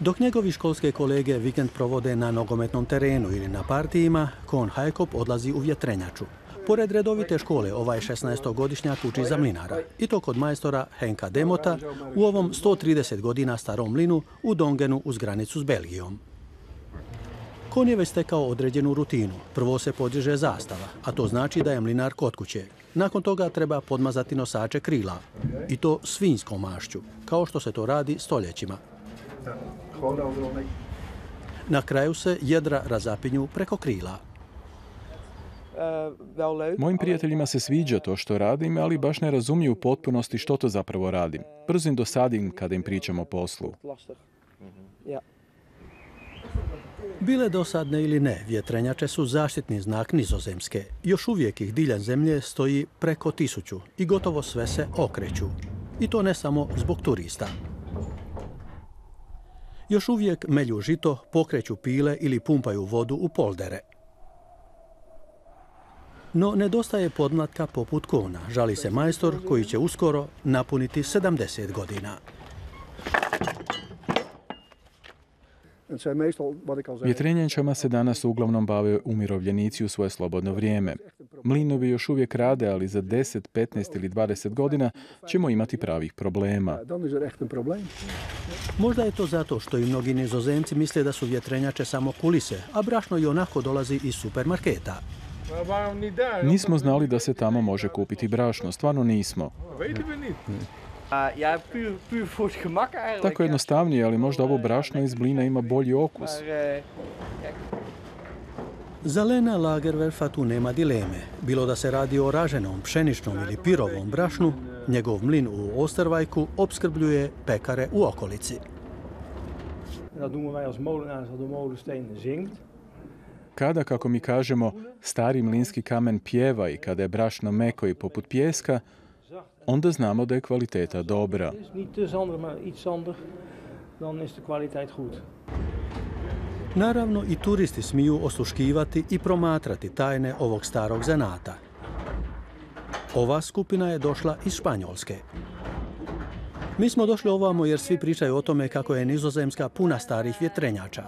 Dok njegovi školske kolege vikend provode na nogometnom terenu ili na partijima, Kon Hajkop odlazi u vjetrenjaču. Pored redovite škole ovaj 16-godišnjak uči za mlinara. I to kod majstora Henka Demota u ovom 130 godina starom mlinu u Dongenu uz granicu s Belgijom. Kon je već stekao određenu rutinu. Prvo se podiže zastava, a to znači da je mlinar kod kuće. Nakon toga treba podmazati nosače krila. I to svinjskom mašću, kao što se to radi stoljećima. Na kraju se jedra razapinju preko krila. Mojim prijateljima se sviđa to što radim, ali baš ne razumiju u potpunosti što to zapravo radim. brzim dosadim kada im pričam o poslu. Bile dosadne ili ne, vjetrenjače su zaštitni znak nizozemske. Još uvijek ih diljan zemlje stoji preko tisuću i gotovo sve se okreću. I to ne samo zbog turista još uvijek melju žito, pokreću pile ili pumpaju vodu u poldere. No nedostaje podmlatka poput kona, žali se majstor koji će uskoro napuniti 70 godina. Vjetrenjačama se danas uglavnom bave umirovljenici u svoje slobodno vrijeme. Mlinovi još uvijek rade, ali za 10, 15 ili 20 godina ćemo imati pravih problema. Er Možda je to zato što i mnogi nizozemci misle da su vjetrenjače samo kulise, a brašno i onako dolazi iz supermarketa. Nismo znali da se tamo može kupiti brašno, stvarno nismo ja, piju, Tako je jednostavnije, ali možda ovo brašno iz blina ima bolji okus. E, Za Lena Lagerwerfa tu nema dileme. Bilo da se radi o raženom, pšeničnom ili pirovom brašnu, njegov mlin u Ostervajku opskrbljuje pekare u okolici. Kada, kako mi kažemo, stari mlinski kamen pjeva i kada je brašno meko i poput pjeska, onda znamo da je kvaliteta dobra. Naravno i turisti smiju osluškivati i promatrati tajne ovog starog zanata. Ova skupina je došla iz Španjolske. Mi smo došli ovamo jer svi pričaju o tome kako je nizozemska puna starih vjetrenjača.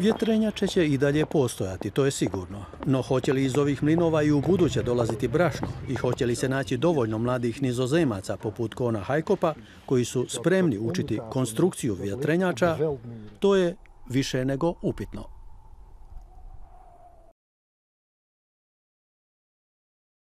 Vjetrenjače će i dalje postojati, to je sigurno. No hoće li iz ovih mlinova i u buduće dolaziti brašno i hoće li se naći dovoljno mladih nizozemaca poput Kona Hajkopa koji su spremni učiti konstrukciju vjetrenjača, to je više nego upitno.